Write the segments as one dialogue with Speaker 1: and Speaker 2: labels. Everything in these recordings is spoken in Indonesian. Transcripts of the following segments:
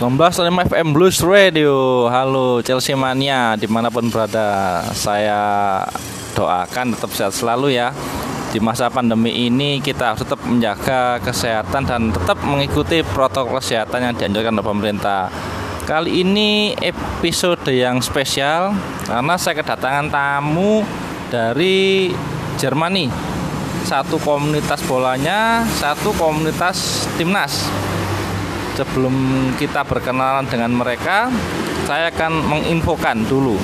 Speaker 1: 19 FM Blues Radio Halo Chelsea Mania Di mana pun berada Saya doakan tetap sehat selalu ya di masa pandemi ini kita harus tetap menjaga kesehatan dan tetap mengikuti protokol kesehatan yang dianjurkan oleh pemerintah. Kali ini episode yang spesial karena saya kedatangan tamu dari Jermani. Satu komunitas bolanya, satu komunitas timnas sebelum kita berkenalan dengan mereka, saya akan menginfokan dulu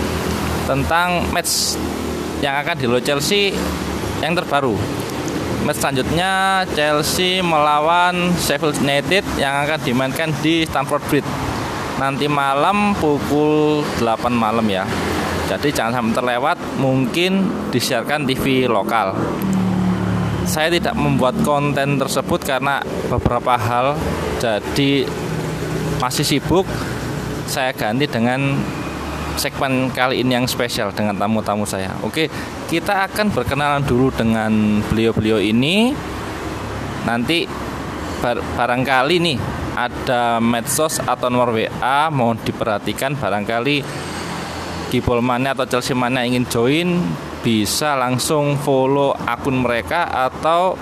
Speaker 1: tentang match yang akan di Chelsea yang terbaru. Match selanjutnya Chelsea melawan Sheffield United yang akan dimainkan di Stamford Bridge nanti malam pukul 8 malam ya. Jadi jangan sampai terlewat, mungkin disiarkan TV lokal saya tidak membuat konten tersebut karena beberapa hal. Jadi masih sibuk saya ganti dengan segmen kali ini yang spesial dengan tamu-tamu saya. Oke kita akan berkenalan dulu dengan beliau-beliau ini. Nanti bar barangkali nih ada medsos atau nomor WA mohon diperhatikan. Barangkali Gibol mana atau Chelsea mana ingin join bisa langsung follow akun mereka atau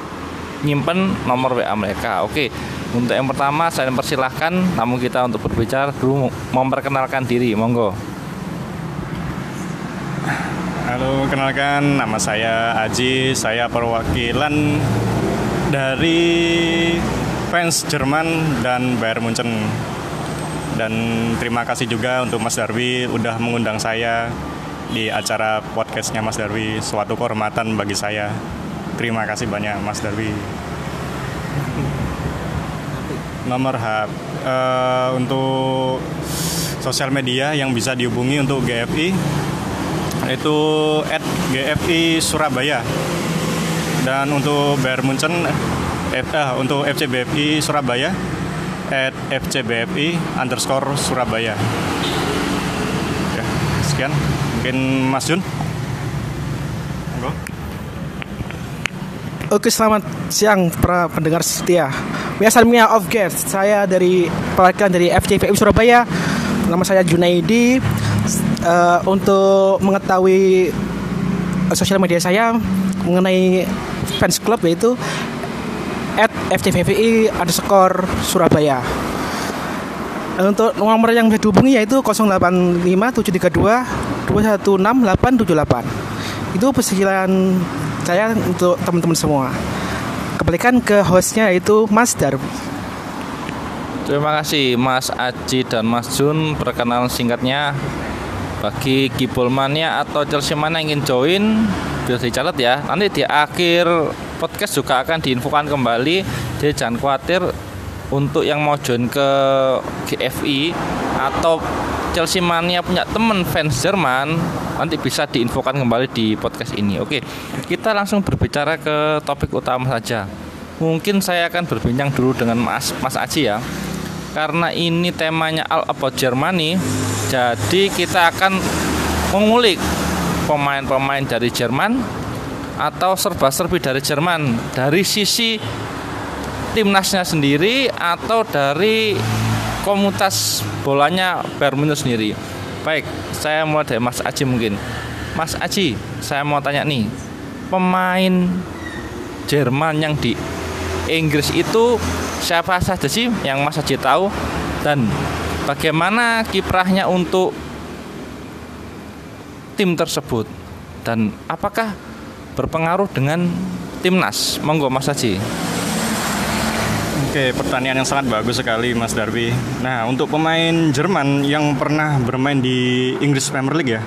Speaker 1: nyimpen nomor WA mereka. Oke, untuk yang pertama saya persilahkan namun kita untuk berbicara dulu memperkenalkan diri, monggo.
Speaker 2: Halo, kenalkan nama saya Aji, saya perwakilan dari fans Jerman dan Bayern Munchen. Dan terima kasih juga untuk Mas Darwi udah mengundang saya di acara podcastnya Mas Darwi. Suatu kehormatan bagi saya. Terima kasih banyak Mas Darwi. Nomor HP uh, untuk sosial media yang bisa dihubungi untuk GFI itu at GFI Surabaya. Dan untuk Bayern Munchen eh, untuk FCBFI Surabaya at FCBFI underscore Surabaya ya, sekian Mungkin Mas Jun.
Speaker 3: Oke, selamat siang para pendengar setia. Biasa Mia of Guest. Saya dari perwakilan dari FCPM Surabaya. Nama saya Junaidi. Uh, untuk mengetahui sosial media saya mengenai fans club yaitu at FCVVI underscore Surabaya. Untuk nomor yang bisa dihubungi yaitu 085732 216878 itu persilahan saya untuk teman-teman semua. Kembalikan ke hostnya itu Mas Darwi
Speaker 1: Terima kasih Mas Aji dan Mas Jun. Perkenalan singkatnya bagi Kibulmania atau Chelsea mana ingin join bisa dicatat ya nanti di akhir podcast juga akan diinfokan kembali jadi jangan khawatir untuk yang mau join ke GFI atau Chelsea Mania punya teman fans Jerman nanti bisa diinfokan kembali di podcast ini. Oke, kita langsung berbicara ke topik utama saja. Mungkin saya akan berbincang dulu dengan Mas Mas Aji ya. Karena ini temanya All About Germany, jadi kita akan mengulik pemain-pemain dari Jerman atau serba-serbi dari Jerman dari sisi timnasnya sendiri atau dari komunitas bolanya Bayern sendiri. Baik, saya mulai dari Mas Aji mungkin. Mas Aji, saya mau tanya nih, pemain Jerman yang di Inggris itu siapa saja sih yang Mas Aji tahu dan bagaimana kiprahnya untuk tim tersebut dan apakah berpengaruh dengan timnas? Monggo Mas Aji.
Speaker 2: Oke, pertanyaan yang sangat bagus sekali Mas Darwi. Nah, untuk pemain Jerman yang pernah bermain di Inggris Premier League ya,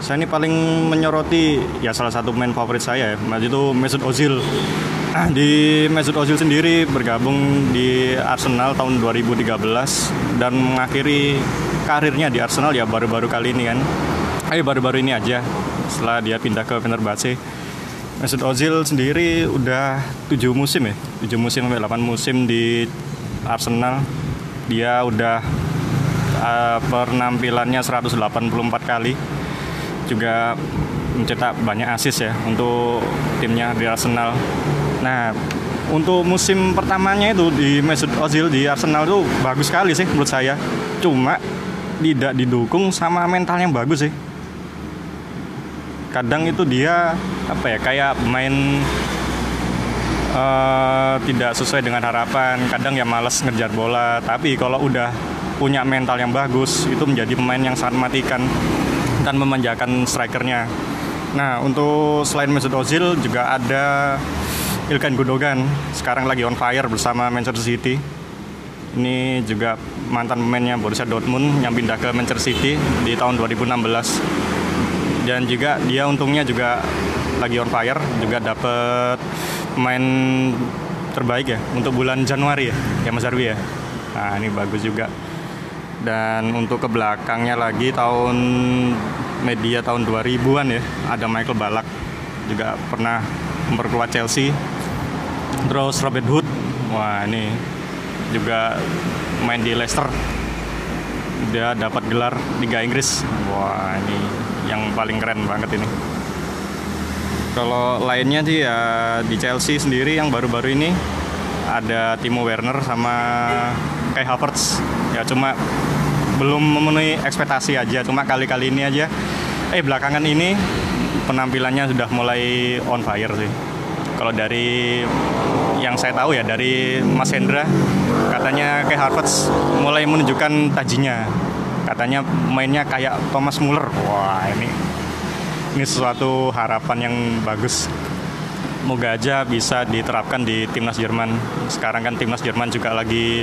Speaker 2: saya ini paling menyoroti ya salah satu pemain favorit saya ya, itu Mesut Ozil. Di Mesut Ozil sendiri bergabung di Arsenal tahun 2013 dan mengakhiri karirnya di Arsenal ya baru-baru kali ini kan. Ayo baru-baru ini aja setelah dia pindah ke Fenerbahce Mesut Ozil sendiri udah tujuh musim ya, tujuh musim sampai 8 musim di Arsenal. Dia udah uh, penampilannya 184 kali, juga mencetak banyak asis ya untuk timnya di Arsenal. Nah, untuk musim pertamanya itu di Mesut Ozil di Arsenal itu bagus sekali sih menurut saya. Cuma tidak didukung sama mental yang bagus sih. Kadang itu dia apa ya kayak main uh, tidak sesuai dengan harapan. Kadang ya males ngejar bola. Tapi kalau udah punya mental yang bagus itu menjadi pemain yang sangat mematikan dan memanjakan strikernya. Nah untuk selain Mesut Ozil juga ada Ilkan Gundogan sekarang lagi on fire bersama Manchester City. Ini juga mantan pemainnya Borussia Dortmund yang pindah ke Manchester City di tahun 2016. Dan juga dia untungnya juga lagi on fire, juga dapat pemain terbaik ya untuk bulan Januari ya, ya Mas Arwi ya. Nah ini bagus juga. Dan untuk ke belakangnya lagi tahun media tahun 2000-an ya, ada Michael Balak juga pernah memperkuat Chelsea. Terus Robert Hood wah ini juga main di Leicester. Dia dapat gelar Liga Inggris. Wah ini yang paling keren banget ini. Kalau lainnya sih ya di Chelsea sendiri yang baru-baru ini ada Timo Werner sama Kai Havertz. Ya cuma belum memenuhi ekspektasi aja cuma kali-kali ini aja. Eh belakangan ini penampilannya sudah mulai on fire sih. Kalau dari yang saya tahu ya dari Mas Hendra katanya kayak Harvard mulai menunjukkan tajinya. Katanya mainnya kayak Thomas Muller. Wah ini ini sesuatu harapan yang bagus. Moga aja bisa diterapkan di timnas Jerman. Sekarang kan timnas Jerman juga lagi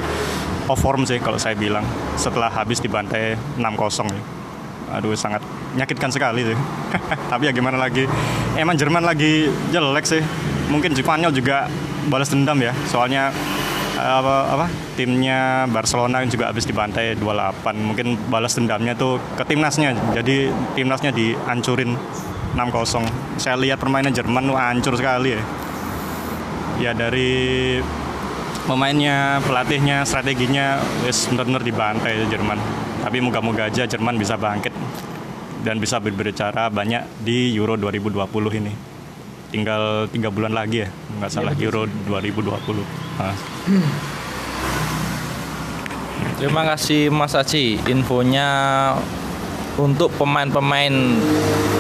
Speaker 2: off form sih kalau saya bilang. Setelah habis dibantai 6-0 ya. Aduh sangat menyakitkan sekali sih. Tapi ya gimana lagi? Emang Jerman lagi jelek sih. Mungkin Spanyol juga balas dendam ya. Soalnya apa, apa timnya Barcelona juga habis dibantai 28 mungkin balas dendamnya tuh ke timnasnya. Jadi timnasnya dihancurin 6-0 saya lihat permainan Jerman tuh hancur sekali ya. Ya dari pemainnya pelatihnya strateginya wis benar-benar dibantai Jerman. Tapi moga-moga aja Jerman bisa bangkit dan bisa berbicara banyak di Euro 2020 ini. Tinggal tiga bulan lagi ya nggak iya, salah ya, Euro 2020 nah.
Speaker 1: terima kasih Mas Aci infonya untuk pemain-pemain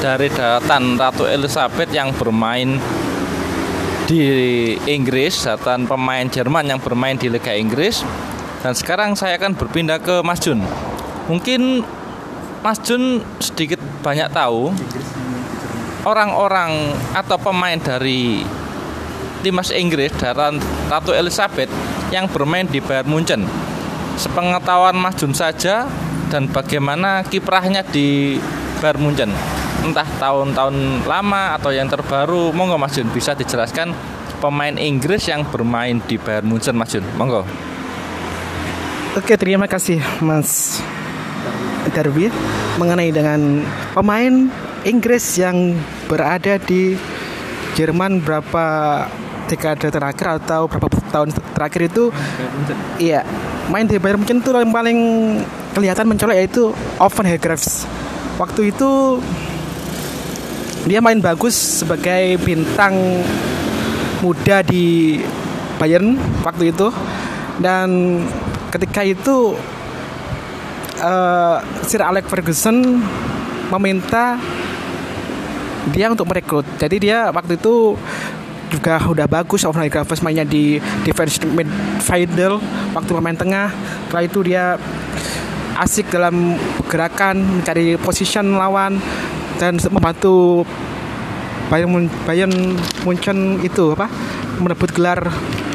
Speaker 1: dari daratan Ratu Elizabeth yang bermain di Inggris daratan pemain Jerman yang bermain di Liga Inggris dan sekarang saya akan berpindah ke Mas Jun mungkin Mas Jun sedikit banyak tahu orang-orang atau pemain dari timnas Inggris dan Ratu Elizabeth yang bermain di Bayern Munchen. Sepengetahuan Mas Jun saja dan bagaimana kiprahnya di Bayern Munchen. Entah tahun-tahun lama atau yang terbaru, monggo Mas Jun bisa dijelaskan pemain Inggris yang bermain di Bayern Munchen Mas Jun. Monggo.
Speaker 3: Oke, terima kasih Mas Darby mengenai dengan pemain Inggris yang berada di Jerman berapa dekade terakhir atau berapa tahun terakhir itu iya main di Bayern Munchen itu yang paling kelihatan mencolok yaitu Oven Hargreaves waktu itu dia main bagus sebagai bintang muda di Bayern waktu itu dan ketika itu uh, Sir Alex Ferguson meminta dia untuk merekrut. Jadi dia waktu itu juga udah bagus Overnight Graves mainnya di defense midfielder waktu pemain tengah. Setelah itu dia asik dalam gerakan mencari position lawan dan membantu Bayern Bayern Munchen itu apa merebut gelar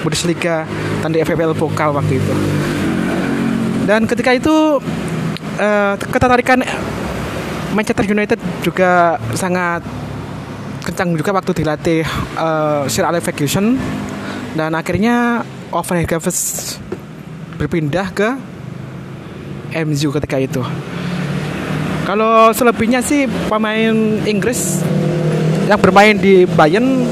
Speaker 3: Bundesliga dan di FPL Pokal waktu itu. Dan ketika itu uh, ketertarikan Manchester United juga sangat kencang juga waktu dilatih uh, Sir Alex Ferguson dan akhirnya Hargreaves berpindah ke MU ketika itu. Kalau selebihnya sih pemain Inggris yang bermain di Bayern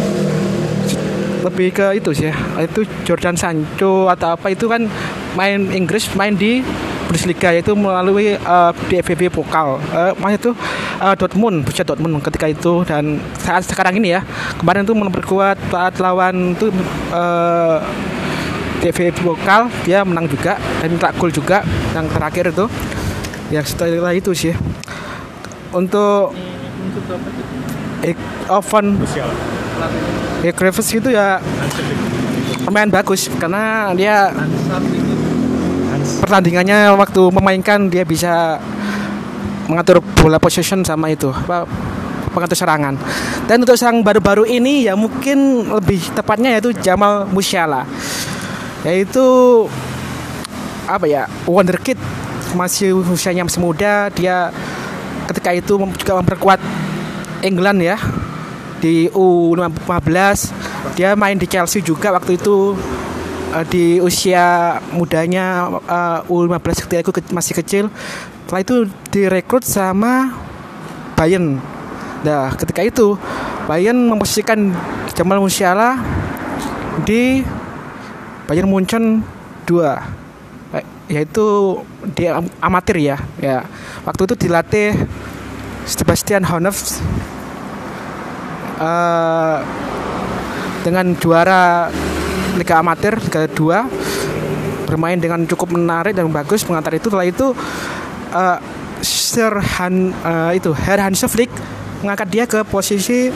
Speaker 3: lebih ke itu sih ya. Itu Jordan Sancho atau apa itu kan main Inggris main di Bundesliga yaitu melalui uh, DFB Pokal. Uh, maksudnya itu uh, Dortmund, Borussia Dortmund ketika itu dan saat sekarang ini ya kemarin itu memperkuat saat lawan itu uh, DFB Pokal dia menang juga dan minta gol juga yang terakhir itu ya setelah itu sih untuk Oven. Ya Graves itu ya. Pemain bagus karena dia pertandingannya waktu memainkan dia bisa mengatur bola possession sama itu apa pengatur serangan. Dan untuk serang baru-baru ini ya mungkin lebih tepatnya yaitu Jamal Musiala. Yaitu apa ya wonderkid. Masih usianya masih muda dia ketika itu juga memperkuat England ya di U15 dia main di Chelsea juga waktu itu uh, di usia mudanya uh, U15 ketika aku ke masih kecil. Setelah itu direkrut sama Bayern. Nah ketika itu Bayern memposisikan Jamal Musiala di Bayern Munchen 2 yaitu di amatir ya ya. Waktu itu dilatih Sebastian Honeff uh, dengan juara Liga Amatir 2 bermain dengan cukup menarik dan bagus. Mengantar itu setelah itu uh, Sir Han uh, itu Herr Hansi Flick mengangkat dia ke posisi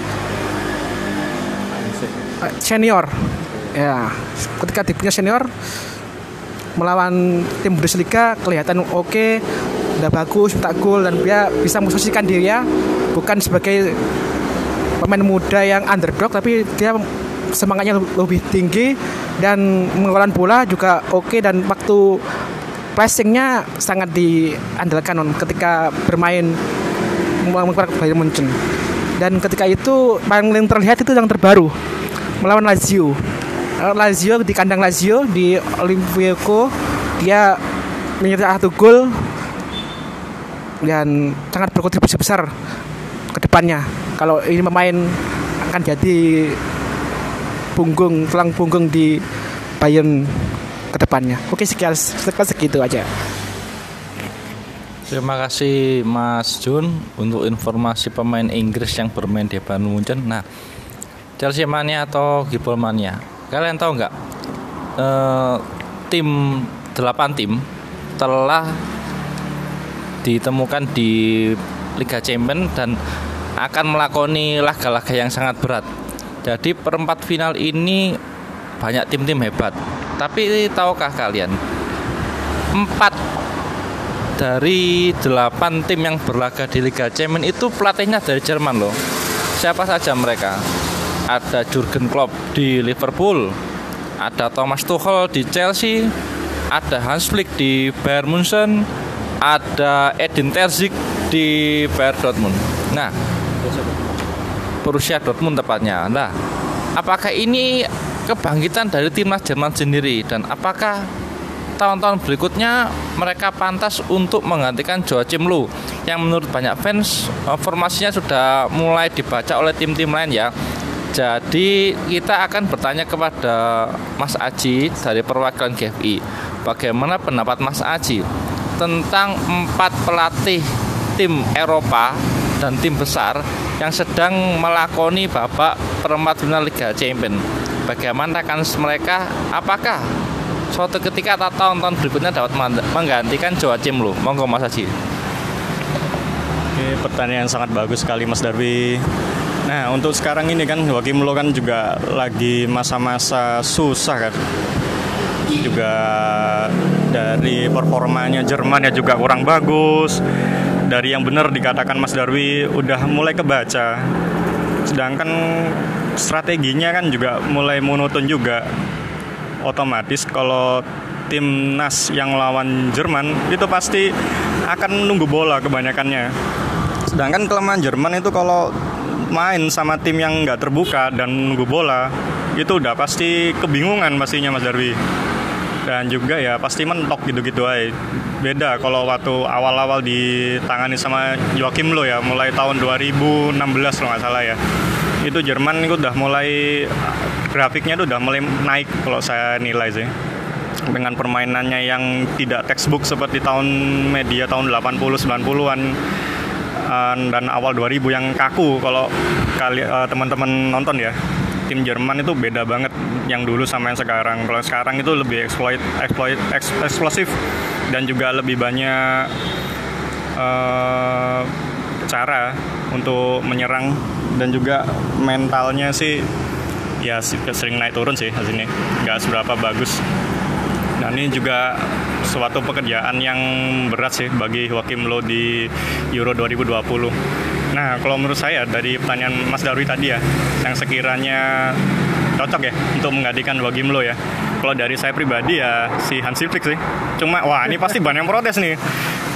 Speaker 3: uh, senior. Ya ketika timnya senior melawan tim Bundesliga kelihatan oke okay, udah bagus tak gol dan dia bisa memposisikan diri ya. Bukan sebagai pemain muda yang underdog tapi dia semangatnya lebih tinggi dan mengelola bola juga oke okay, dan waktu pressingnya sangat diandalkan ketika bermain melawan Bayern Munchen. Dan ketika itu paling terlihat itu yang terbaru melawan Lazio Lazio di kandang Lazio di Olimpico dia menyetak satu gol dan sangat berkontribusi besar ke depannya kalau ini pemain akan jadi punggung tulang punggung di Bayern ke depannya. Oke sekian segitu aja.
Speaker 1: Terima kasih Mas Jun untuk informasi pemain Inggris yang bermain di Bayern Munchen. Nah, Chelsea mania atau Gibol mania? Kalian tahu nggak? E, tim 8 tim telah ditemukan di Liga Champions dan akan melakoni laga-laga yang sangat berat. Jadi perempat final ini banyak tim-tim hebat. Tapi tahukah kalian? Empat dari delapan tim yang berlaga di Liga Champions itu pelatihnya dari Jerman loh. Siapa saja mereka? Ada Jurgen Klopp di Liverpool, ada Thomas Tuchel di Chelsea, ada Hans Flick di Bayern Munchen, ada Edin Terzic di Bayern Dortmund. Nah, Borussia Dortmund tepatnya. Nah, apakah ini kebangkitan dari timnas Jerman sendiri dan apakah tahun-tahun berikutnya mereka pantas untuk menggantikan Joachim Low yang menurut banyak fans eh, formasinya sudah mulai dibaca oleh tim-tim lain ya. Jadi kita akan bertanya kepada Mas Aji dari perwakilan GFI. Bagaimana pendapat Mas Aji tentang empat pelatih tim Eropa dan tim besar yang sedang melakoni babak perempat final Liga Champions. Bagaimana rekan mereka? Apakah suatu ketika atau tahun-tahun berikutnya dapat menggantikan Joachim Low? Monggo Mas Haji.
Speaker 2: Oke, pertanyaan sangat bagus sekali Mas Darwi. Nah, untuk sekarang ini kan Joachim Low kan juga lagi masa-masa susah kan. Juga dari performanya Jerman ya juga kurang bagus. Dari yang benar dikatakan Mas Darwi udah mulai kebaca. Sedangkan strateginya kan juga mulai monoton juga. Otomatis kalau timnas yang lawan Jerman itu pasti akan nunggu bola kebanyakannya. Sedangkan kelemahan Jerman itu kalau main sama tim yang nggak terbuka dan nunggu bola itu udah pasti kebingungan pastinya Mas Darwi. Dan juga ya pasti mentok gitu-gitu aja. Beda kalau waktu awal-awal ditangani sama Joachim Low ya mulai tahun 2016 kalau nggak salah ya. Itu Jerman itu udah mulai grafiknya tuh udah mulai naik kalau saya nilai sih. Dengan permainannya yang tidak textbook seperti tahun media tahun 80 90-an dan awal 2000 yang kaku kalau kali uh, teman-teman nonton ya. Tim Jerman itu beda banget yang dulu sama yang sekarang. Kalau sekarang itu lebih exploit, exploit, eks, eksplosif dan juga lebih banyak uh, cara untuk menyerang dan juga mentalnya sih ya sering naik turun sih hasilnya nggak seberapa bagus. Dan ini juga suatu pekerjaan yang berat sih bagi Joachim Low di Euro 2020 nah kalau menurut saya dari pertanyaan Mas Darwi tadi ya yang sekiranya cocok ya untuk menggantikan Joachim Low ya. Kalau dari saya pribadi ya si Hansi Flick sih. Cuma wah ini pasti banyak yang protes nih.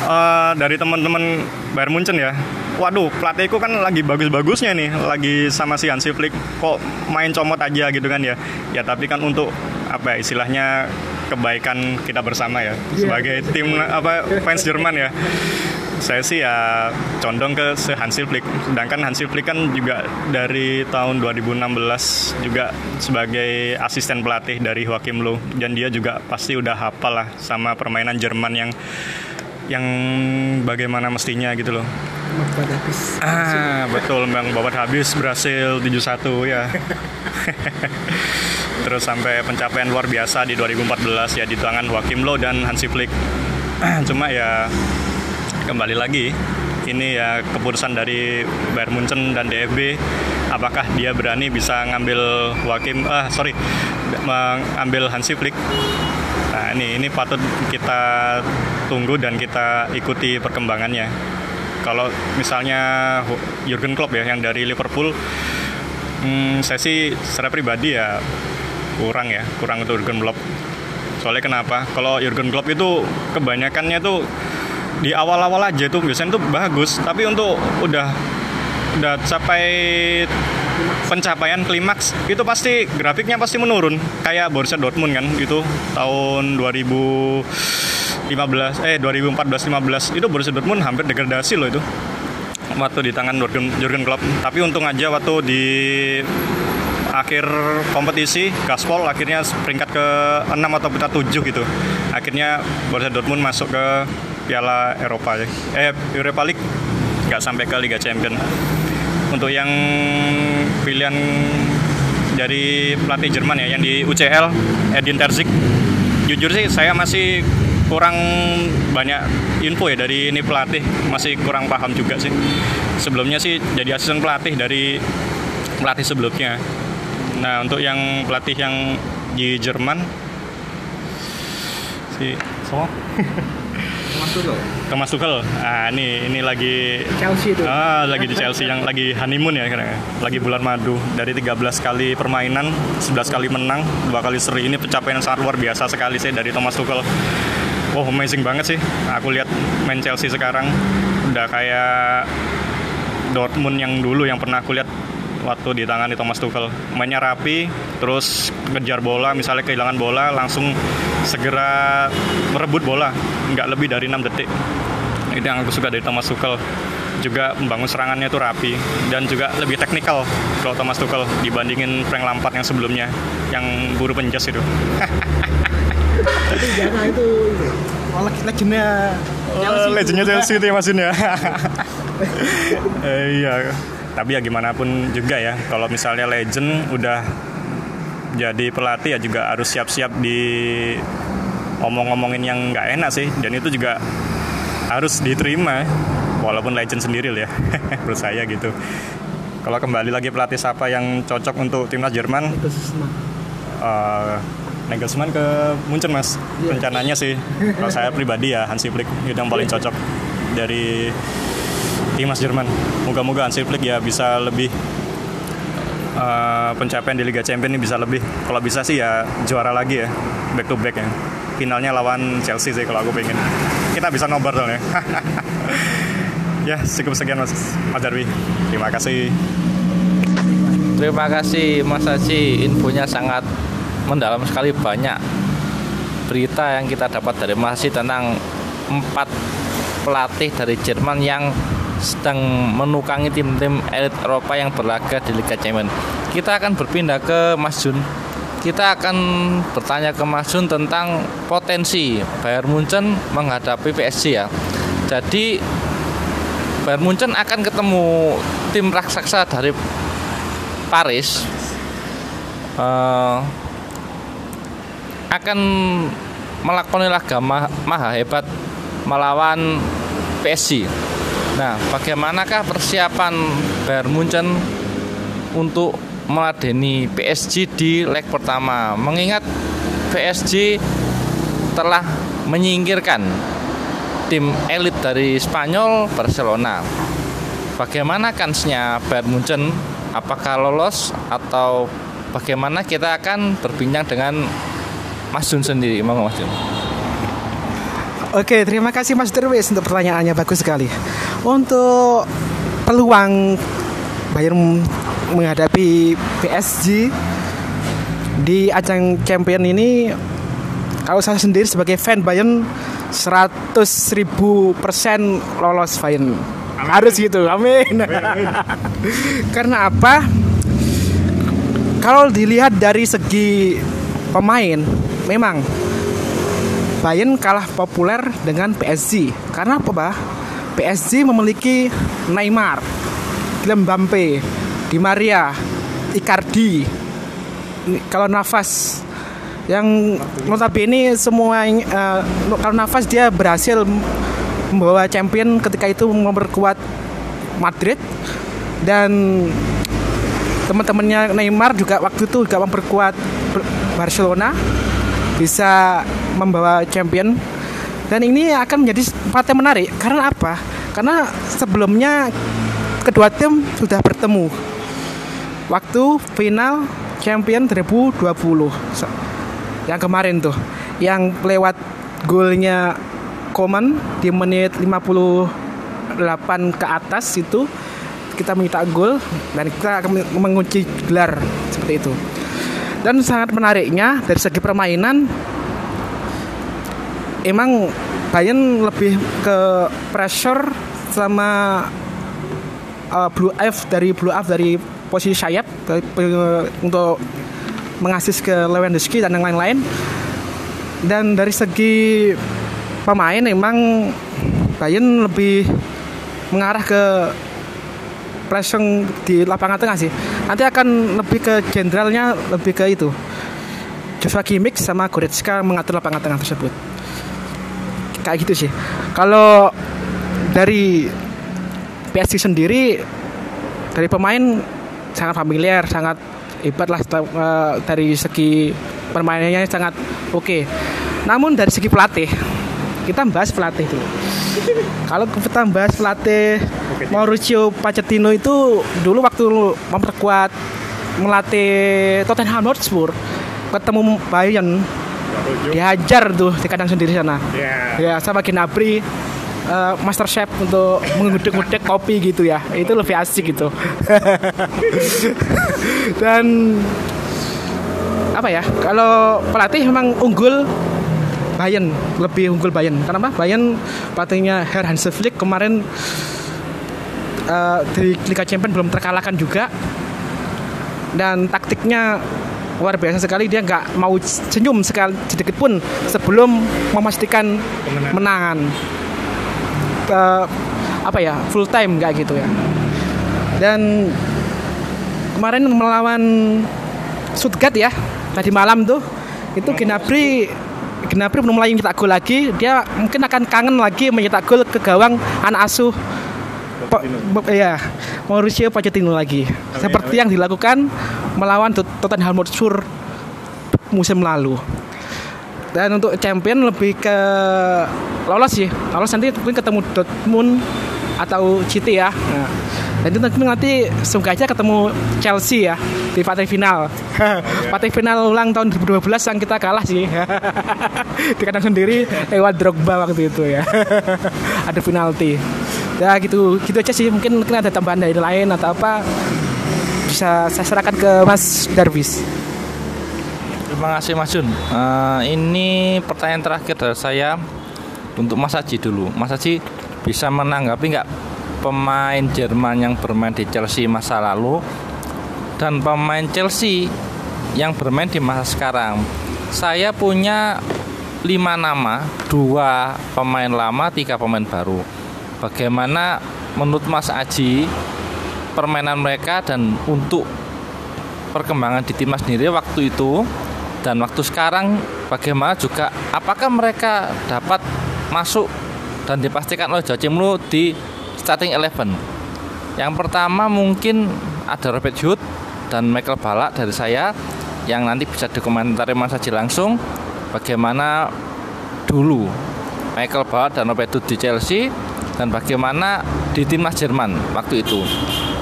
Speaker 2: Uh, dari teman-teman Bayern Munchen ya. Waduh pelatihku kan lagi bagus-bagusnya nih lagi sama si Hansi Flick. Kok main comot aja gitu kan ya. Ya tapi kan untuk apa ya, istilahnya kebaikan kita bersama ya yeah. sebagai tim apa fans Jerman ya saya sih ya condong ke se Hansi Flick. Sedangkan Hansi Flick kan juga dari tahun 2016 juga sebagai asisten pelatih dari Joachim Löw dan dia juga pasti udah hafal lah sama permainan Jerman yang yang bagaimana mestinya gitu loh. habis. Ah, betul Bang Babat habis berhasil 71 ya. Terus sampai pencapaian luar biasa di 2014 ya di tangan Joachim Low dan Hansi Flick. Cuma ya kembali lagi ini ya keputusan dari Bayern Munchen dan DFB apakah dia berani bisa ngambil Joachim ah sorry mengambil Hansi Flick Nah ini ini patut kita tunggu dan kita ikuti perkembangannya. Kalau misalnya Jurgen Klopp ya yang dari Liverpool, hmm, saya sih secara pribadi ya kurang ya, kurang untuk Jurgen Klopp. Soalnya kenapa? Kalau Jurgen Klopp itu kebanyakannya tuh di awal-awal aja tuh biasanya tuh bagus, tapi untuk udah udah sampai pencapaian klimaks itu pasti grafiknya pasti menurun. Kayak Borussia Dortmund kan itu tahun 2015 eh 2014 15 itu Borussia Dortmund hampir degradasi loh itu. Waktu di tangan Jurgen, Jurgen Klopp. Tapi untung aja waktu di akhir kompetisi Gaspol akhirnya peringkat ke 6 atau peringkat 7 gitu. Akhirnya Borussia Dortmund masuk ke Piala Eropa eh Europa League. Nggak sampai ke Liga Champions untuk yang pilihan dari pelatih Jerman ya yang di UCL Edin Terzic. Jujur sih saya masih kurang banyak info ya dari ini pelatih. Masih kurang paham juga sih. Sebelumnya sih jadi asisten pelatih dari pelatih sebelumnya. Nah untuk yang pelatih yang di Jerman si so Tuchel. Thomas Tuchel. Ah, ini ini lagi
Speaker 3: Chelsea itu.
Speaker 2: Ah, lagi di Chelsea yang lagi honeymoon ya kira Lagi bulan madu. Dari 13 kali permainan, 11 kali menang, dua kali seri. Ini pencapaian sangat luar biasa sekali sih dari Thomas Tuchel. Oh, amazing banget sih. Aku lihat main Chelsea sekarang udah kayak Dortmund yang dulu yang pernah aku lihat waktu di tangan di Thomas Tuchel. Mainnya rapi terus kejar bola misalnya kehilangan bola langsung segera merebut bola. Nggak lebih dari 6 detik. Itu yang aku suka dari Thomas Tuchel. Juga membangun serangannya itu rapi dan juga lebih teknikal kalau Thomas Tuchel dibandingin Frank Lampard yang sebelumnya yang buru penjas itu.
Speaker 3: Tapi jangan itu oh, legendnya
Speaker 2: Chelsea, legendnya Chelsea itu ya maksudnya eh, iya tapi ya gimana pun juga ya kalau misalnya legend udah jadi pelatih ya juga harus siap-siap di omong-omongin yang nggak enak sih. Dan itu juga harus diterima walaupun legend sendiri ya menurut saya gitu. Kalau kembali lagi pelatih siapa yang cocok untuk timnas Jerman? Uh, Nagelsmann ke Munchen mas? Yeah. rencananya sih. Kalau saya pribadi ya Hansi Flick itu yang paling cocok dari timnas Jerman. Moga-moga Hansi Flick ya bisa lebih uh, pencapaian di Liga Champions ini bisa lebih. Kalau bisa sih ya juara lagi ya, back to back ya. Finalnya lawan Chelsea sih kalau aku pengen. Kita bisa nobar ya. ya cukup sekian Mas, Mas Darwi. Terima kasih.
Speaker 1: Terima kasih Mas Haji, infonya sangat mendalam sekali banyak berita yang kita dapat dari Mas Haji tentang empat pelatih dari Jerman yang sedang menukangi tim-tim elit Eropa yang berlaga di Liga Champions. Kita akan berpindah ke Mas Jun. kita akan bertanya ke Mas Jun tentang potensi Bayern Munchen menghadapi PSG ya. Jadi Bayern Munchen akan ketemu tim raksasa dari Paris uh, akan melakukan laga maha hebat melawan PSG. Nah, bagaimanakah persiapan Bayern Munchen untuk meladeni PSG di leg pertama? Mengingat PSG telah menyingkirkan tim elit dari Spanyol Barcelona. Bagaimana kansnya Bayern Munchen? Apakah lolos atau bagaimana kita akan berbincang dengan Mas Jun sendiri, mau Mas Jun?
Speaker 3: Oke, terima kasih Mas Derwis untuk pertanyaannya. Bagus sekali. Untuk peluang Bayern menghadapi PSG di ajang champion ini kalau saya sendiri sebagai fan Bayern 100 ribu persen lolos Bayern harus gitu amin. Karena apa? Kalau dilihat dari segi pemain memang Bayern kalah populer dengan PSG. Karena apa, Bah? PSG memiliki Neymar, Mbappe, Di Maria, Icardi. Kalau nafas yang notabene semua uh, kalau nafas dia berhasil membawa champion ketika itu memperkuat Madrid dan teman-temannya Neymar juga waktu itu juga memperkuat Barcelona bisa membawa champion. Dan ini akan menjadi partai menarik. Karena apa? Karena sebelumnya kedua tim sudah bertemu. Waktu final champion 2020 yang kemarin tuh. Yang lewat golnya Koman di menit 58 ke atas itu kita minta gol dan kita akan mengunci gelar seperti itu. Dan sangat menariknya dari segi permainan emang Bayern lebih ke pressure sama uh, blue F dari blue F dari posisi sayap untuk mengasis ke Lewandowski dan yang lain-lain. Dan dari segi pemain emang Bayern lebih mengarah ke pressing di lapangan tengah sih. Nanti akan lebih ke jenderalnya lebih ke itu. Joshua Kimmich sama Goretzka mengatur lapangan tengah tersebut. Kayak gitu sih. Kalau dari PSG sendiri dari pemain sangat familiar, sangat hebat lah uh, dari segi permainannya sangat oke. Okay. Namun dari segi pelatih, kita bahas pelatih dulu. Kalau kita bahas pelatih Mauricio Pochettino itu dulu waktu memperkuat melatih Tottenham Hotspur ketemu Bayern dihajar tuh di kandang sendiri sana. Yeah. Ya sama Gnabry uh, master chef untuk mengudek-udek kopi gitu ya. Itu lebih asik gitu. Dan apa ya? Kalau pelatih memang unggul Bayern lebih unggul Bayern. Kenapa? Bayern pelatihnya Herr Hans Flick kemarin uh, di Liga Champions belum terkalahkan juga. Dan taktiknya luar biasa sekali. Dia nggak mau senyum sekali sedikit pun sebelum memastikan menangan. Uh, apa ya full time nggak gitu ya. Dan kemarin melawan Stuttgart ya tadi malam tuh itu Gnabry Gnabry belum mulai nyetak gol lagi. Dia mungkin akan kangen lagi menyetak gol ke gawang anak asuh ya Mauricio Pochettino lagi. Amin, seperti amin. yang dilakukan melawan Tottenham Hotspur musim lalu. Dan untuk champion lebih ke lolos sih. Lolos nanti mungkin ketemu Dortmund atau City ya. Nah, dan itu nanti, aja ketemu Chelsea ya di partai final. Partai final ulang tahun 2012 yang kita kalah sih. Di kandang sendiri lewat Drogba waktu itu ya. Ada penalti ya gitu. Gitu aja sih. Mungkin mungkin ada tambahan dari lain atau apa. Bisa saya serahkan ke Mas Darwis.
Speaker 1: Terima kasih Mas Jun. Uh, ini pertanyaan terakhir dari saya untuk Mas Haji dulu. Mas Haji bisa menanggapi nggak pemain Jerman yang bermain di Chelsea masa lalu dan pemain Chelsea yang bermain di masa sekarang. Saya punya lima nama, dua pemain lama, tiga pemain baru. Bagaimana menurut Mas Aji permainan mereka dan untuk perkembangan di timnas sendiri waktu itu dan waktu sekarang bagaimana juga apakah mereka dapat masuk dan dipastikan oleh Jacimlu di starting eleven. Yang pertama mungkin ada Robert Hood dan Michael Balak dari saya yang nanti bisa dikomentari Mas Haji langsung bagaimana dulu Michael Balak dan Robert Hood di Chelsea dan bagaimana di timnas Jerman waktu itu.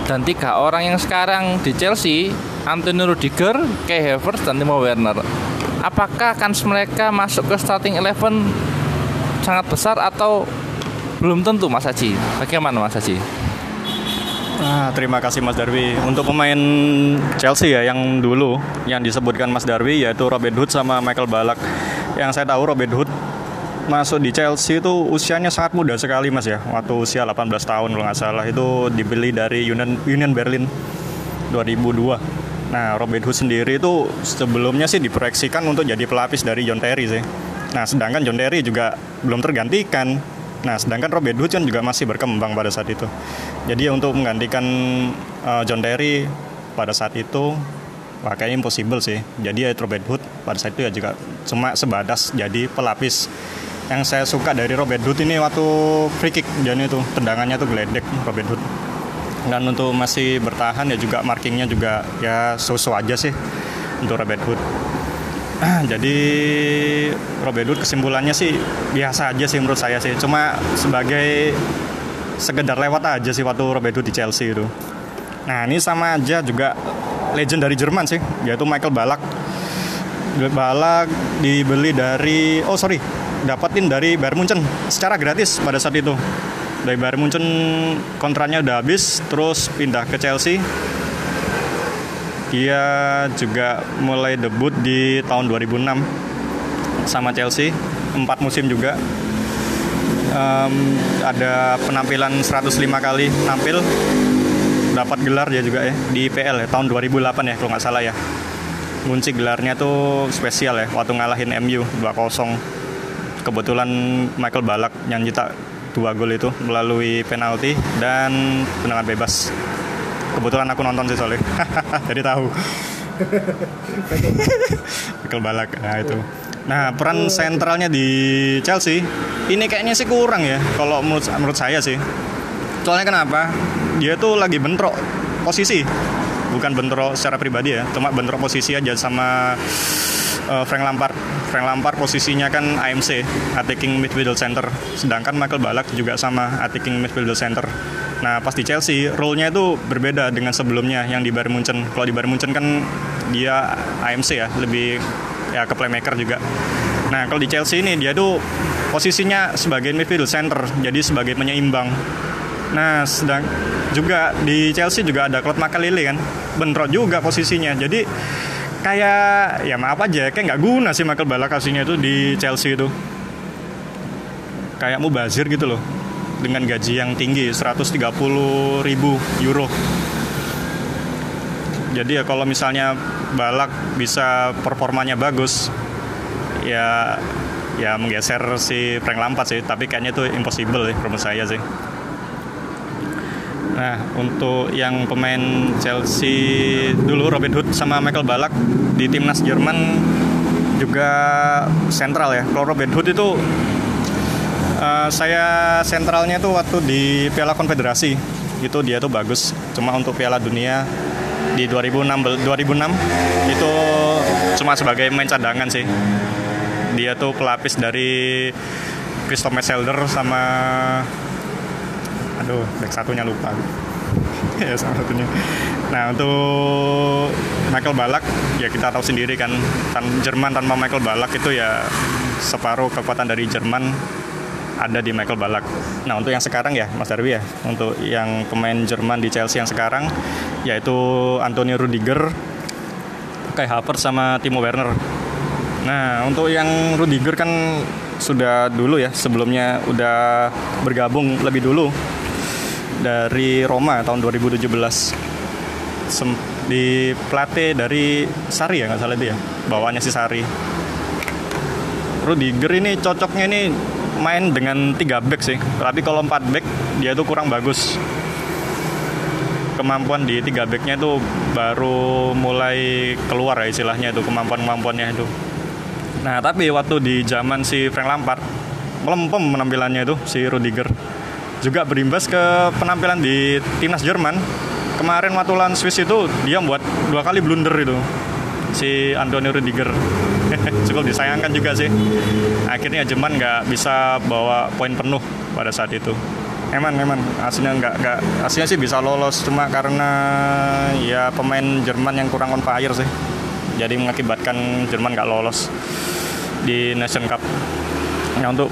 Speaker 1: Dan tiga orang yang sekarang di Chelsea, Antonio Rudiger, Kai Havertz, dan Timo Werner. Apakah kans mereka masuk ke starting eleven sangat besar atau belum tentu Mas Haji? Bagaimana Mas Haji?
Speaker 2: Ah, terima kasih Mas Darwi. Untuk pemain Chelsea ya yang dulu yang disebutkan Mas Darwi yaitu Robert Hood sama Michael Balak. Yang saya tahu Robert Hood masuk di Chelsea itu usianya sangat muda sekali Mas ya. Waktu usia 18 tahun kalau nggak salah itu dibeli dari Union Union Berlin 2002. Nah, Robert Hood sendiri itu sebelumnya sih diproyeksikan untuk jadi pelapis dari John Terry sih. Nah, sedangkan John Terry juga belum tergantikan Nah, sedangkan Robert Hood kan juga masih berkembang pada saat itu. Jadi untuk menggantikan uh, John Terry pada saat itu wah kayaknya impossible sih. Jadi ya Robert Hood pada saat itu ya juga cuma sebatas jadi pelapis. Yang saya suka dari Robert Hood ini waktu free kick jadi itu tendangannya tuh geledek Robert Hood. Dan untuk masih bertahan ya juga markingnya juga ya so-so aja sih untuk Robert Hood. jadi Robert Hood kesimpulannya sih biasa aja sih menurut saya sih cuma sebagai sekedar lewat aja sih waktu Robert Hood di Chelsea itu nah ini sama aja juga legend dari Jerman sih yaitu Michael Balak Balak dibeli dari oh sorry dapatin dari Bayern Munchen secara gratis pada saat itu dari Bayern Munchen kontraknya udah habis terus pindah ke Chelsea dia juga mulai debut di tahun 2006 sama Chelsea, empat musim juga. Um, ada penampilan 105 kali tampil, dapat gelar dia juga ya di IPL ya tahun 2008 ya kalau nggak salah ya. Kunci gelarnya tuh spesial ya waktu ngalahin MU 2-0. Kebetulan Michael Balak yang nyetak dua gol itu melalui penalti dan tendangan bebas. Kebetulan aku nonton sih soalnya. Jadi tahu. Michael Balak nah itu. Nah peran sentralnya di Chelsea ini kayaknya sih kurang ya kalau menurut menurut saya sih. Soalnya kenapa? Dia tuh lagi bentrok posisi. Bukan bentrok secara pribadi ya cuma bentrok posisi aja sama uh, Frank Lampard Frank Lampard posisinya kan AMC attacking midfield center sedangkan Michael Balak juga sama attacking midfield center Nah pas di Chelsea role-nya itu berbeda dengan sebelumnya yang di Bayern Munchen. Kalau di Bayern Munchen kan dia AMC ya, lebih ya ke playmaker juga. Nah kalau di Chelsea ini dia tuh posisinya sebagai midfield center, jadi sebagai penyeimbang. Nah sedang juga di Chelsea juga ada Claude Makalele kan, bentrok juga posisinya. Jadi kayak ya maaf aja kayak nggak guna sih Michael Balak aslinya itu di Chelsea itu. Kayak mubazir gitu loh dengan gaji yang tinggi 130 ribu euro. Jadi ya kalau misalnya balak bisa performanya bagus ya ya menggeser si Frank Lampard sih. Tapi kayaknya itu impossible ya menurut saya sih Nah, untuk yang pemain Chelsea dulu Robin Hood sama Michael Balak di timnas Jerman juga sentral ya. Kalau Robin Hood itu Uh, saya sentralnya tuh waktu di Piala Konfederasi itu dia tuh bagus. Cuma untuk Piala Dunia di 2006 2006 itu cuma sebagai main cadangan sih. Dia tuh pelapis dari Christopher Selder sama aduh back satunya lupa. ya salah satunya. Nah untuk Michael Balak ya kita tahu sendiri kan tan Jerman tanpa Michael Balak itu ya separuh kekuatan dari Jerman ada di Michael Balak. Nah untuk yang sekarang ya Mas Darwi ya, untuk yang pemain Jerman di Chelsea yang sekarang yaitu Antonio Rudiger, Kai Havertz sama Timo Werner. Nah untuk yang Rudiger kan sudah dulu ya sebelumnya udah bergabung lebih dulu dari Roma tahun 2017. Sem di pelatih dari Sari ya nggak salah itu ya bawaannya si Sari Rudiger ini cocoknya ini main dengan tiga back sih tapi kalau empat back dia itu kurang bagus kemampuan di tiga backnya itu baru mulai keluar ya istilahnya itu kemampuan-kemampuannya itu. Nah tapi waktu di zaman si Frank Lampard melempem penampilannya itu si Rudiger juga berimbas ke penampilan di timnas Jerman. Kemarin waktu lawan Swiss itu dia buat dua kali blunder itu. Si Antonio Rudiger cukup disayangkan juga sih. Akhirnya Jerman nggak bisa bawa poin penuh pada saat itu. Emang emang aslinya nggak nggak aslinya sih bisa lolos. Cuma karena ya pemain Jerman yang kurang on fire sih. Jadi mengakibatkan Jerman nggak lolos di Nation Cup. Nah untuk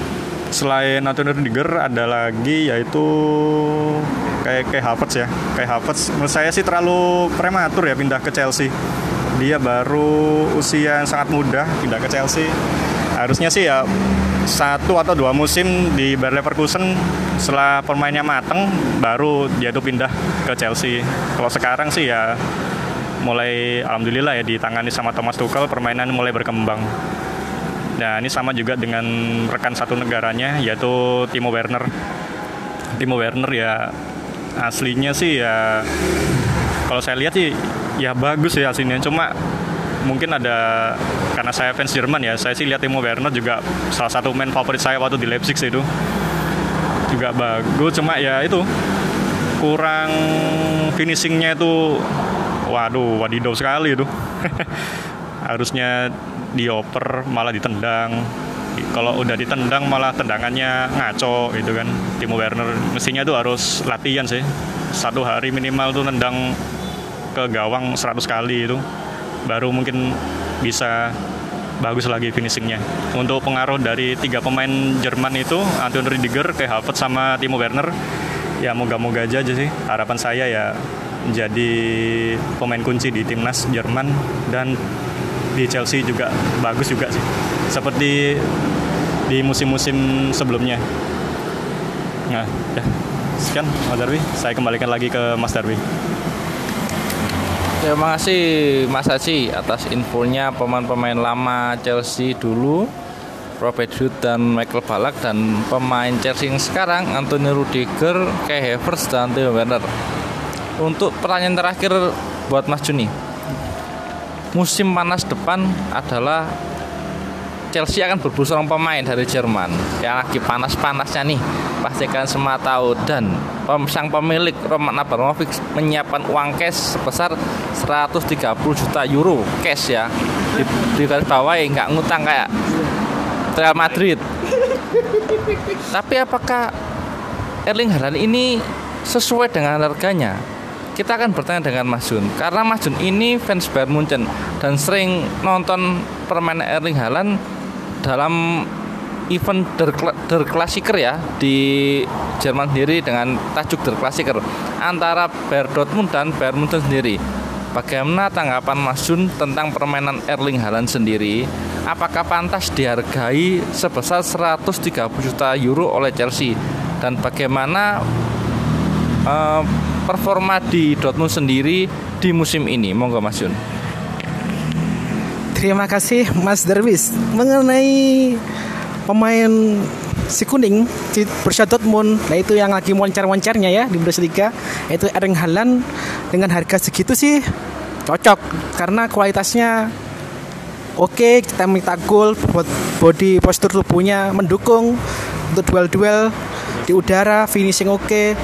Speaker 2: selain Antonio Rudiger ada lagi yaitu kayak kayak Havertz ya. Kayak Havertz menurut saya sih terlalu prematur ya pindah ke Chelsea. Dia baru usia yang sangat muda pindah ke Chelsea. Harusnya sih ya satu atau dua musim di Bayer Leverkusen setelah pemainnya mateng baru dia tuh pindah ke Chelsea. Kalau sekarang sih ya mulai alhamdulillah ya ditangani sama Thomas Tuchel permainan mulai berkembang. Nah ini sama juga dengan rekan satu negaranya yaitu Timo Werner. Timo Werner ya aslinya sih ya kalau saya lihat sih ya bagus ya aslinya. Cuma mungkin ada karena saya fans Jerman ya saya sih lihat Timo Werner juga salah satu main favorit saya waktu di Leipzig sih itu. Juga bagus cuma ya itu kurang finishingnya itu waduh wadidaw sekali itu harusnya dioper malah ditendang kalau udah ditendang malah tendangannya ngaco gitu kan Timo Werner mestinya tuh harus latihan sih satu hari minimal tuh nendang ke gawang 100 kali itu baru mungkin bisa bagus lagi finishingnya. Untuk pengaruh dari tiga pemain Jerman itu, Anton Rüdiger, kayak Havertz sama Timo Werner, ya moga-moga aja, aja sih. Harapan saya ya menjadi pemain kunci di timnas Jerman dan di Chelsea juga bagus juga sih. Seperti di musim-musim sebelumnya. Nah, ya. Sekian Mas Darwi, saya kembalikan lagi ke Mas Darwi.
Speaker 1: Terima kasih Mas Haji atas infonya pemain-pemain lama Chelsea dulu Robert Hood dan Michael Ballack dan pemain Chelsea yang sekarang Anthony Rudiger, Kai Havertz dan Theo Werner. Untuk pertanyaan terakhir buat Mas Juni. Musim panas depan adalah Chelsea akan berburu seorang pemain dari Jerman. Yang lagi panas-panasnya nih pastikan semua tahu dan sang pemilik Roman Abramovich menyiapkan uang cash sebesar 130 juta euro cash ya. Di, di garis bawah ya nggak ngutang kayak Real Madrid. Tapi apakah Erling Haaland ini sesuai dengan harganya kita akan bertanya dengan Mas Jun karena Mas Jun ini fans Bayern Munchen dan sering nonton permainan Erling Haaland dalam event Der, Der Klassiker ya di Jerman sendiri dengan tajuk Der Klassiker antara Bayern Dortmund dan Bayern Munchen sendiri. Bagaimana tanggapan Mas Jun tentang permainan Erling Haaland sendiri? Apakah pantas dihargai sebesar 130 juta euro oleh Chelsea? Dan bagaimana uh, performa di Dortmund sendiri di musim ini? Monggo Mas Jun.
Speaker 3: Terima kasih Mas Derwis mengenai pemain si kuning si Borussia Dortmund nah itu yang lagi moncar-moncarnya ya di Bundesliga itu Erling Haaland dengan harga segitu sih cocok karena kualitasnya oke okay, kita minta gol body postur tubuhnya mendukung untuk duel-duel di udara finishing oke okay,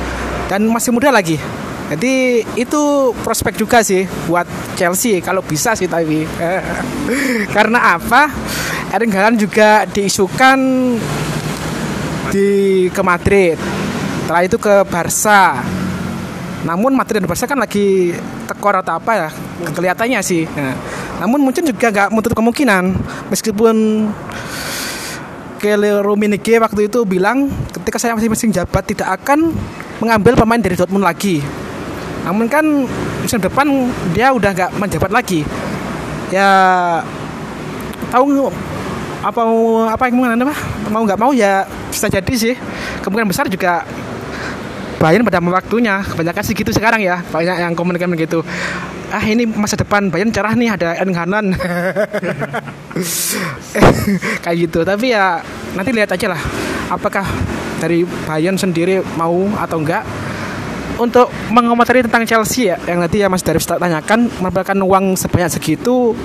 Speaker 3: dan masih muda lagi jadi itu prospek juga sih buat Chelsea kalau bisa sih tapi karena apa? Erling Haaland juga diisukan di ke Madrid. Setelah itu ke Barca. Namun Madrid dan Barca kan lagi tekor atau apa ya? Kelihatannya sih. Nah, namun mungkin juga nggak menutup kemungkinan meskipun Kelly Ruminige waktu itu bilang ketika saya masing-masing jabat tidak akan mengambil pemain dari Dortmund lagi. Namun kan musim depan dia udah nggak menjabat lagi. Ya tahu apa apa yang apa? Mau nggak mau ya bisa jadi sih. Kemungkinan besar juga Bayern pada waktunya. Kebanyakan sih gitu sekarang ya. Banyak yang komunikasi begitu. Ah ini masa depan Bayern cerah nih ada Erling Haaland. Kayak gitu. Tapi ya nanti lihat aja lah. Apakah dari Bayern sendiri mau atau enggak untuk mengomentari tentang Chelsea ya yang nanti ya Mas Darif tanyakan mendapatkan uang sebanyak segitu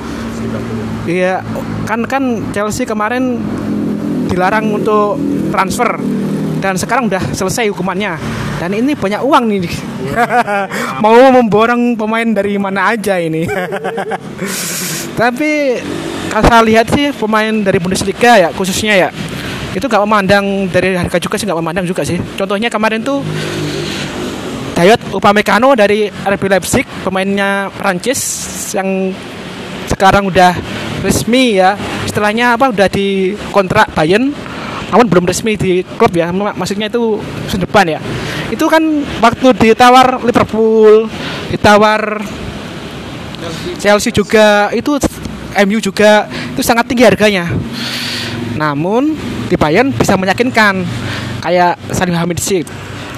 Speaker 3: ya kan kan Chelsea kemarin dilarang untuk transfer dan sekarang udah selesai hukumannya dan ini banyak uang nih. Mau memborong pemain dari mana aja ini. Tapi kalau saya lihat sih pemain dari Bundesliga ya khususnya ya itu nggak memandang dari harga juga sih nggak memandang juga sih. Contohnya kemarin tuh Dayot Upamecano dari RB Leipzig pemainnya Prancis yang sekarang udah resmi ya. Istilahnya apa udah di kontrak Bayern namun belum resmi di klub ya. Maksudnya itu musim depan ya. Itu kan waktu ditawar Liverpool ditawar Chelsea juga itu MU juga itu sangat tinggi harganya namun di Bayern bisa meyakinkan kayak Salim Hamid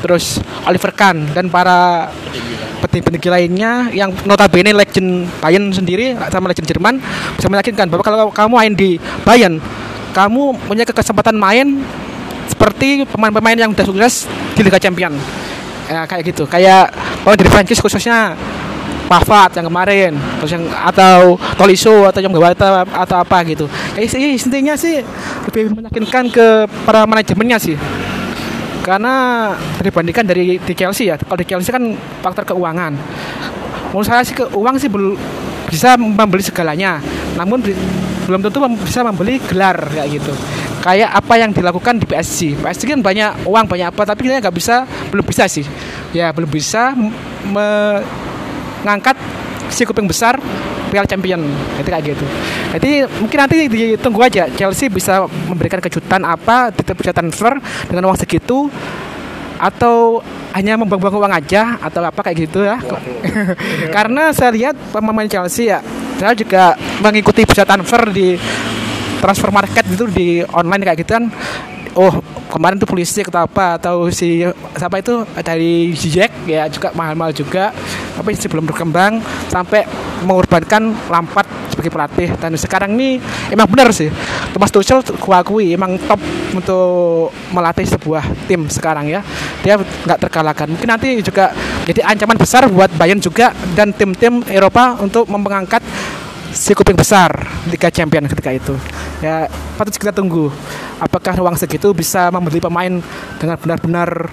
Speaker 3: terus Oliver Kahn dan para petinggi-petinggi lainnya yang notabene legend Bayern sendiri sama legend Jerman bisa meyakinkan bahwa kalau kamu main di Bayern kamu punya kesempatan main seperti pemain-pemain yang sudah sukses di Liga Champion ya kayak gitu. Kayak pemain dari Prancis khususnya Pavard yang kemarin terus yang atau Tolisso atau yang atau, atau apa gitu. Sih intinya sih lebih meyakinkan ke para manajemennya sih. Karena dibandingkan dari di Chelsea ya kalau di Chelsea kan faktor keuangan. Menurut saya sih ke uang sih belum bisa membeli segalanya namun belum tentu bisa membeli gelar kayak gitu. Kayak apa yang dilakukan di PSG PSG kan banyak uang banyak apa tapi kita nggak bisa belum bisa sih. Ya belum bisa mengangkat si kuping besar Piala Champion. Itu kayak gitu. Jadi mungkin nanti ditunggu aja Chelsea bisa memberikan kejutan apa di bisa transfer dengan uang segitu atau hanya membuang-buang uang aja atau apa kayak gitu ya. Karena saya lihat pemain Chelsea ya saya juga mengikuti bisa transfer di transfer market itu di online kayak gitu kan. Oh kemarin tuh polisi atau apa atau si siapa itu dari Jack ya juga mahal-mahal juga. Tapi sebelum berkembang sampai mengorbankan Lampard sebagai pelatih. Dan sekarang ini emang benar sih Thomas Tuchel kuakui emang top untuk melatih sebuah tim sekarang ya. Dia nggak terkalahkan. Mungkin nanti juga jadi ancaman besar buat Bayern juga dan tim-tim Eropa untuk mengangkat si kuping besar Liga Champion ketika itu ya patut kita tunggu. Apakah uang segitu bisa membeli pemain dengan benar-benar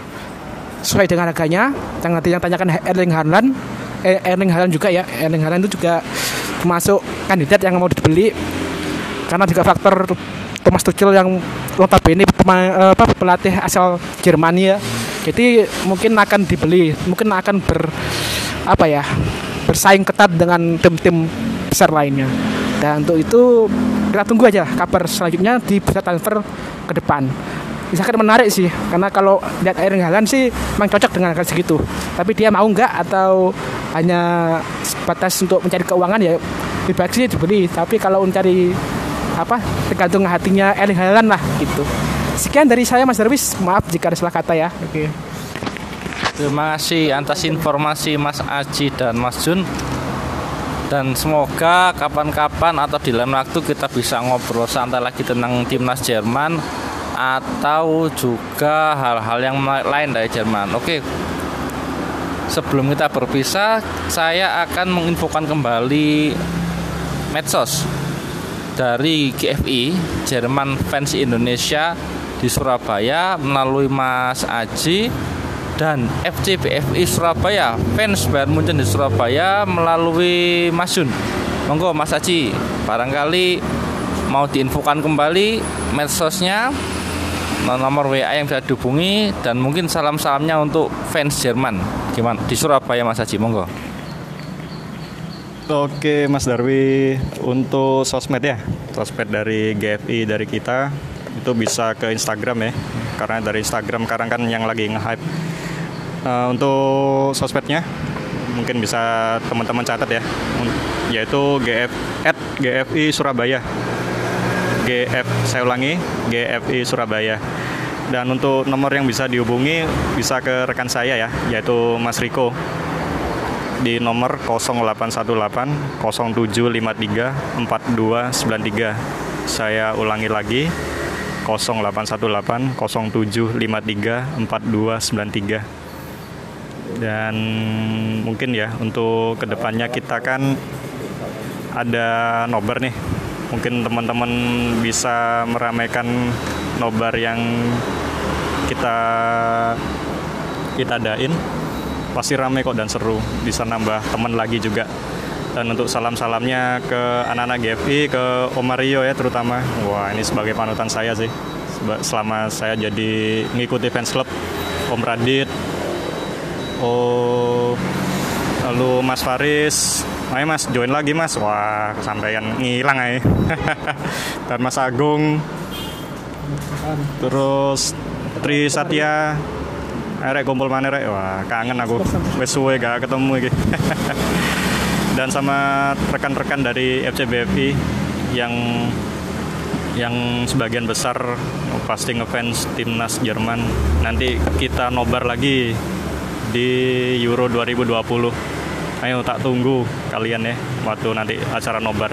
Speaker 3: sesuai dengan harganya? Yang nanti yang tanyakan Erling Haaland. Eh, Erling Haaland juga ya. Erling Haaland itu juga termasuk kandidat yang mau dibeli. Karena juga faktor Thomas Tuchel yang notabene pemain, apa, pelatih asal Jermania jadi mungkin akan dibeli mungkin akan ber apa ya bersaing ketat dengan tim-tim besar lainnya. Dan untuk itu kita tunggu aja kabar selanjutnya di bisa transfer ke depan. Misalkan menarik sih karena kalau lihat Erling Haaland sih memang cocok dengan harga segitu. Tapi dia mau nggak atau hanya batas untuk mencari keuangan ya lebih baik sih dibeli. Tapi kalau mencari apa tergantung hatinya Erling Haaland lah gitu. Sekian dari saya Mas Darwis. Maaf jika ada salah kata ya. Oke. Okay.
Speaker 1: terima kasih atas informasi Mas Aji dan Mas Jun dan semoga kapan-kapan atau di lain waktu kita bisa ngobrol santai lagi tentang timnas Jerman atau juga hal-hal yang lain dari Jerman. Oke. Sebelum kita berpisah, saya akan menginfokan kembali medsos dari GFI Jerman Fans Indonesia di Surabaya melalui Mas Aji dan FC BFI Surabaya fans Bayern Munchen di Surabaya melalui Mas Jun. Monggo Mas Aji barangkali mau diinfokan kembali medsosnya nomor WA yang bisa dihubungi dan mungkin salam-salamnya untuk fans Jerman. Gimana? Di Surabaya Mas Aji monggo.
Speaker 2: Oke Mas Darwi untuk sosmed ya sosmed dari GFI dari kita itu bisa ke Instagram ya karena dari Instagram sekarang kan yang lagi nge-hype Uh, untuk sosmednya mungkin bisa teman-teman catat ya, yaitu GF at GFI Surabaya. GF saya ulangi GFI Surabaya. Dan untuk nomor yang bisa dihubungi bisa ke rekan saya ya, yaitu Mas Riko. di nomor 0818 0753 4293. Saya ulangi lagi 0818 0753 4293. Dan mungkin ya untuk ke depannya kita kan ada nobar nih. Mungkin teman-teman bisa meramaikan nobar yang kita kita adain. Pasti rame kok dan seru. Bisa nambah teman lagi juga. Dan untuk salam-salamnya ke anak-anak GFI ke Om Mario ya terutama. Wah ini sebagai panutan saya sih. Selama saya jadi ngikuti fans club Om Radit oh lalu Mas Faris ayo Mas join lagi Mas wah kesampaian ngilang aja dan Mas Agung terus Tri Satya Erek kumpul mana rek? Wah, kangen aku. Wes gak ketemu iki. Dan sama rekan-rekan dari FCBFI yang yang sebagian besar pasti ngefans timnas Jerman. Nanti kita nobar lagi di Euro 2020. Ayo tak tunggu kalian ya waktu nanti acara nobar.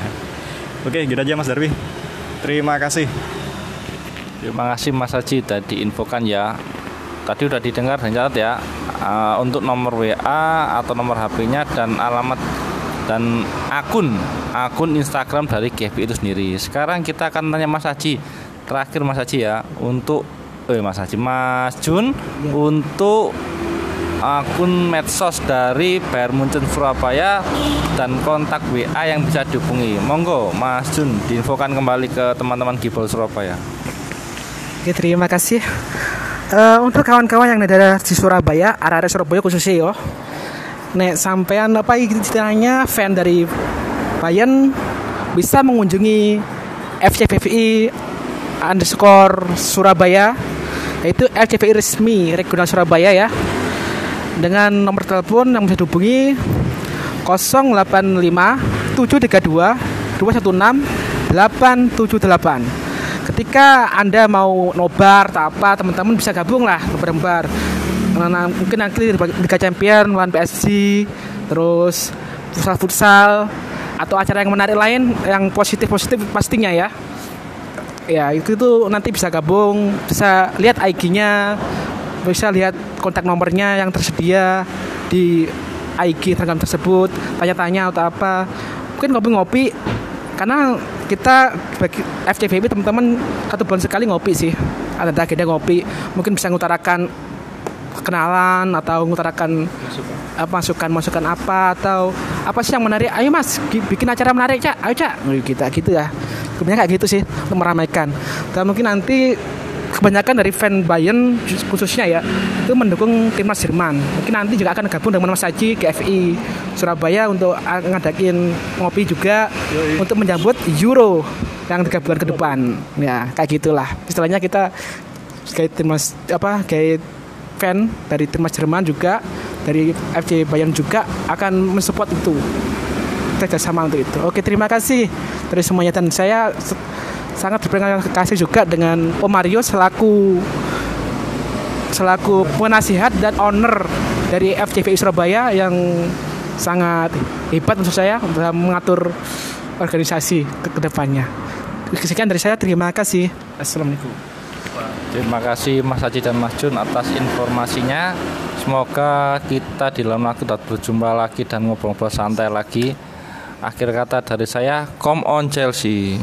Speaker 2: Oke, gitu aja Mas Darwi. Terima kasih.
Speaker 1: Terima kasih Mas Haji tadi infokan ya tadi udah didengar dan catat ya uh, untuk nomor WA atau nomor HP-nya dan alamat dan akun akun Instagram dari GFB itu sendiri. Sekarang kita akan tanya Mas Haji. Terakhir Mas Haji ya untuk eh Mas Haji Mas Jun ya. untuk akun medsos dari Bayern Munchen Surabaya dan kontak WA yang bisa dihubungi. Monggo Mas Jun diinfokan kembali ke teman-teman Gibol Surabaya.
Speaker 3: Oke, terima kasih. Uh, untuk kawan-kawan yang ada di Surabaya, area Surabaya khususnya yo. Nek sampean apa istilahnya fan dari Bayern bisa mengunjungi FCVVI underscore Surabaya yaitu FCVI resmi regional Surabaya ya. Dengan nomor telepon yang bisa dihubungi 085 732 216 878 ketika anda mau nobar atau apa teman-teman bisa gabung lah nobar-nobar. Nah, mungkin nanti Liga Champion lawan PSG terus futsal futsal atau acara yang menarik lain yang positif positif pastinya ya ya itu itu nanti bisa gabung bisa lihat IG-nya bisa lihat kontak nomornya yang tersedia di IG Instagram tersebut tanya-tanya atau apa. Mungkin ngopi-ngopi karena kita bagi FCVB teman-teman satu bulan sekali ngopi sih. Ada agenda ngopi. Mungkin bisa ngutarakan kenalan atau ngutarakan apa masukan masukan apa atau apa sih yang menarik. Ayo mas bikin acara menarik cak. Ayo cak. Kita gitu ya kebanyakan kayak gitu sih untuk meramaikan dan mungkin nanti kebanyakan dari fan Bayern khususnya ya itu mendukung timnas Jerman. Mungkin nanti juga akan gabung dengan Mas Haji GFI Surabaya untuk ngadakin ngopi juga Yoi. untuk menyambut Euro yang tiga bulan ke depan. Ya kayak gitulah. Istilahnya kita kayak timnas apa kayak fan dari timnas Jerman juga dari FC Bayern juga akan mensupport itu kerjasama untuk itu. Oke terima kasih dari semuanya dan saya sangat berterima kasih juga dengan Om Mario selaku selaku penasihat dan owner dari FCVI Surabaya yang sangat hebat menurut saya dalam mengatur organisasi ke ke depannya. Sekian dari saya, terima kasih. Assalamualaikum.
Speaker 1: Terima kasih Mas Haji dan Mas Jun atas informasinya. Semoga kita di dalam waktu dapat berjumpa lagi dan ngobrol-ngobrol santai lagi. Akhir kata dari saya, come on Chelsea.